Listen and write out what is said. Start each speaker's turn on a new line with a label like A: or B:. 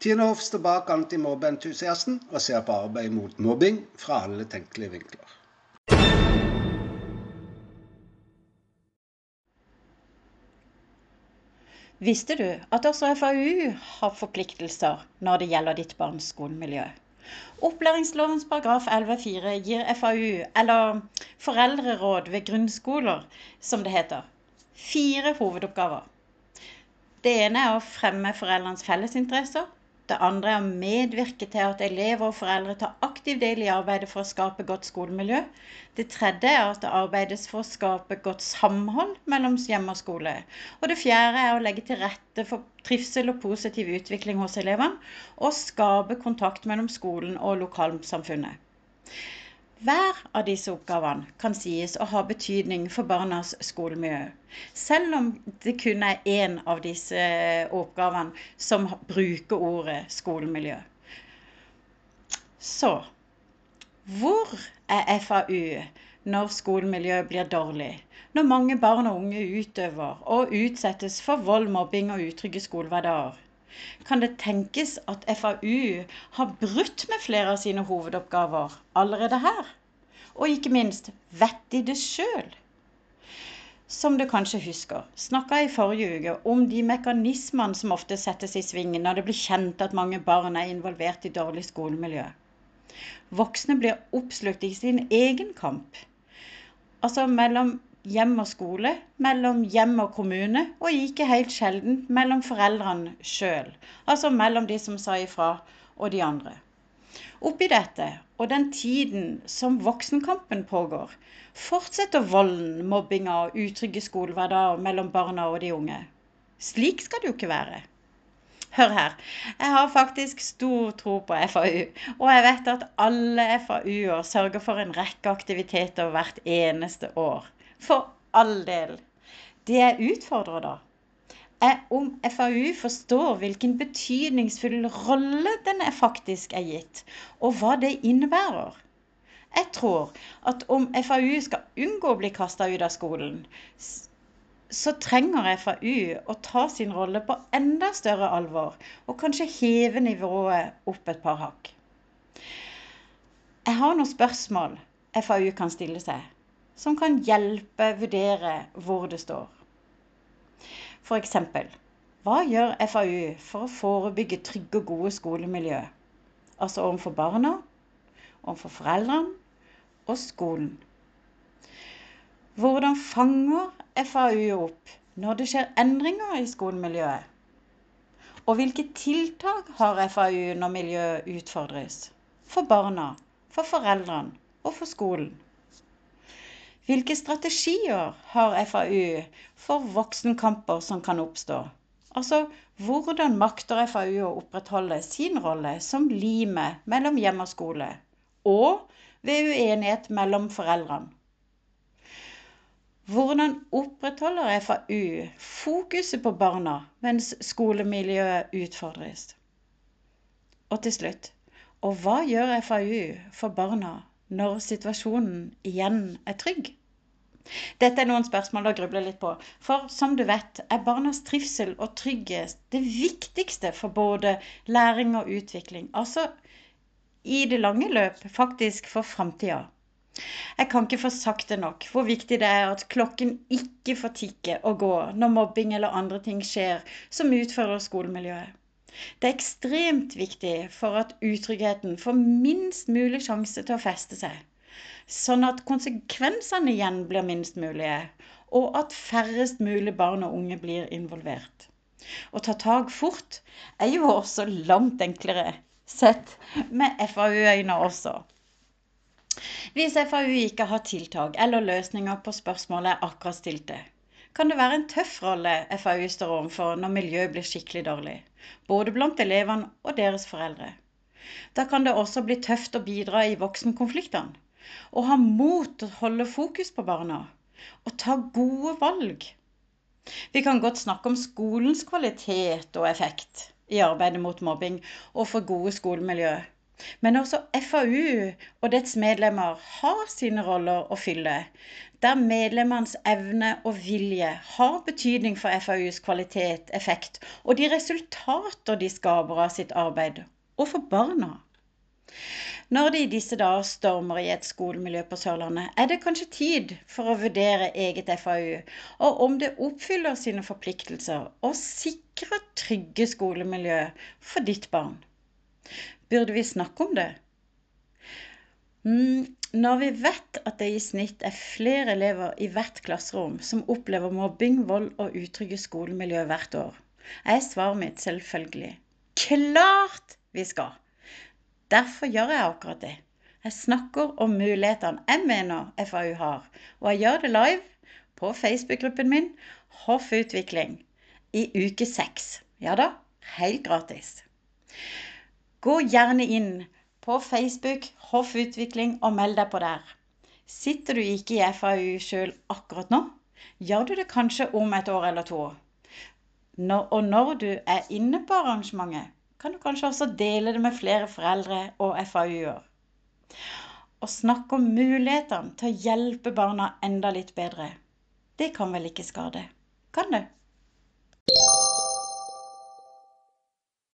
A: Tine Hoff står bak antimobbeentusiasten og ser på arbeid mot mobbing fra alle tenkelige vinkler.
B: Visste du at også FAU har forpliktelser når det gjelder ditt barns skolemiljø? Opplæringslovens paragraf 11-4 gir FAU, eller foreldreråd ved grunnskoler, som det heter, fire hovedoppgaver. Det ene er å fremme foreldrenes fellesinteresser. Det andre er å medvirke til at elever og foreldre tar aktiv del i arbeidet for å skape godt skolemiljø. Det tredje er at det arbeides for å skape godt samhold mellom hjem og skole. Og det fjerde er å legge til rette for trivsel og positiv utvikling hos elevene, og skape kontakt mellom skolen og lokalsamfunnet. Hver av disse oppgavene kan sies å ha betydning for barnas skolemiljø, selv om det kun er én av disse oppgavene som bruker ordet skolemiljø. Så hvor er FAU når skolemiljøet blir dårlig? Når mange barn og unge utøver og utsettes for vold, mobbing og utrygge skolehverdager? Kan det tenkes at FAU har brutt med flere av sine hovedoppgaver allerede her? Og ikke minst, vet de det sjøl? Som du kanskje husker, snakka jeg i forrige uke om de mekanismene som ofte settes i sving når det blir kjent at mange barn er involvert i dårlig skolemiljø. Voksne blir oppslukt i sin egen kamp. Altså mellom hjem og skole, mellom hjem og kommune, og ikke helt sjelden mellom foreldrene sjøl. Altså mellom de som sa ifra, og de andre. Oppi dette og den tiden som voksenkampen pågår, fortsetter volden, mobbinga og utrygge skolehverdager mellom barna og de unge. Slik skal det jo ikke være. Hør her, jeg har faktisk stor tro på FAU, og jeg vet at alle FAU-er sørger for en rekke aktiviteter hvert eneste år. For all del. Det jeg utfordrer da, er om FAU forstår hvilken betydningsfull rolle den faktisk er gitt, og hva det innebærer. Jeg tror at om FAU skal unngå å bli kasta ut av skolen, så trenger FAU å ta sin rolle på enda større alvor, og kanskje heve nivået opp et par hakk. Jeg har noen spørsmål FAU kan stille seg som kan hjelpe vurdere hvor det står. F.eks.: Hva gjør FAU for å forebygge trygge og gode skolemiljø? Altså overfor barna, overfor foreldrene og skolen. Hvordan fanger FAU opp når det skjer endringer i skolemiljøet? Og hvilke tiltak har FAU når miljøet utfordres? For barna, for foreldrene og for skolen. Hvilke strategier har FAU for voksenkamper som kan oppstå? Altså, hvordan makter FAU å opprettholde sin rolle som limet mellom hjem og skole, og ved uenighet mellom foreldrene? Hvordan opprettholder FAU fokuset på barna mens skolemiljøet utfordres? Og til slutt, og hva gjør FAU for barna når situasjonen igjen er trygg? Dette er noen spørsmål å gruble litt på. For som du vet, er barnas trivsel og trygghet det viktigste for både læring og utvikling. Altså i det lange løp faktisk for framtida. Jeg kan ikke få sagt det nok hvor viktig det er at klokken ikke får tikke og gå når mobbing eller andre ting skjer som utfører skolemiljøet. Det er ekstremt viktig for at utryggheten får minst mulig sjanse til å feste seg sånn at konsekvensene igjen blir minst mulige, og at færrest mulig barn og unge blir involvert. Å ta tak fort er jo også langt enklere, sett med FAU-øyne også. Hvis FAU ikke har tiltak eller løsninger på spørsmålet jeg akkurat stilte, kan det være en tøff rolle FAU står overfor når miljøet blir skikkelig dårlig, både blant elevene og deres foreldre. Da kan det også bli tøft å bidra i voksenkonfliktene og ha mot til å holde fokus på barna og ta gode valg. Vi kan godt snakke om skolens kvalitet og effekt i arbeidet mot mobbing og for gode skolemiljø. Men også FAU og dets medlemmer har sine roller å fylle, der medlemmenes evne og vilje har betydning for FAUs kvalitet, effekt og de resultater de skaper av sitt arbeid, og for barna. Når det i disse dager stormer i et skolemiljø på Sørlandet, er det kanskje tid for å vurdere eget FAU, og om det oppfyller sine forpliktelser og sikrer trygge skolemiljø for ditt barn. Burde vi snakke om det? Mm, når vi vet at det i snitt er flere elever i hvert klasserom som opplever mobbing, vold og utrygge skolemiljø hvert år, er svaret mitt selvfølgelig klart vi skal. Derfor gjør jeg akkurat det. Jeg snakker om mulighetene jeg mener FAU har, og jeg gjør det live på Facebook-gruppen min Hoff Utvikling i uke seks. Ja da, helt gratis. Gå gjerne inn på Facebook Hoff Utvikling og meld deg på der. Sitter du ikke i FAU sjøl akkurat nå, gjør du det kanskje om et år eller to. Når, og når du er inne på arrangementet, kan du kanskje også dele det med flere foreldre og FAU-er. Og snakke om mulighetene til å hjelpe barna enda litt bedre, det kan vel ikke skade? Kan det?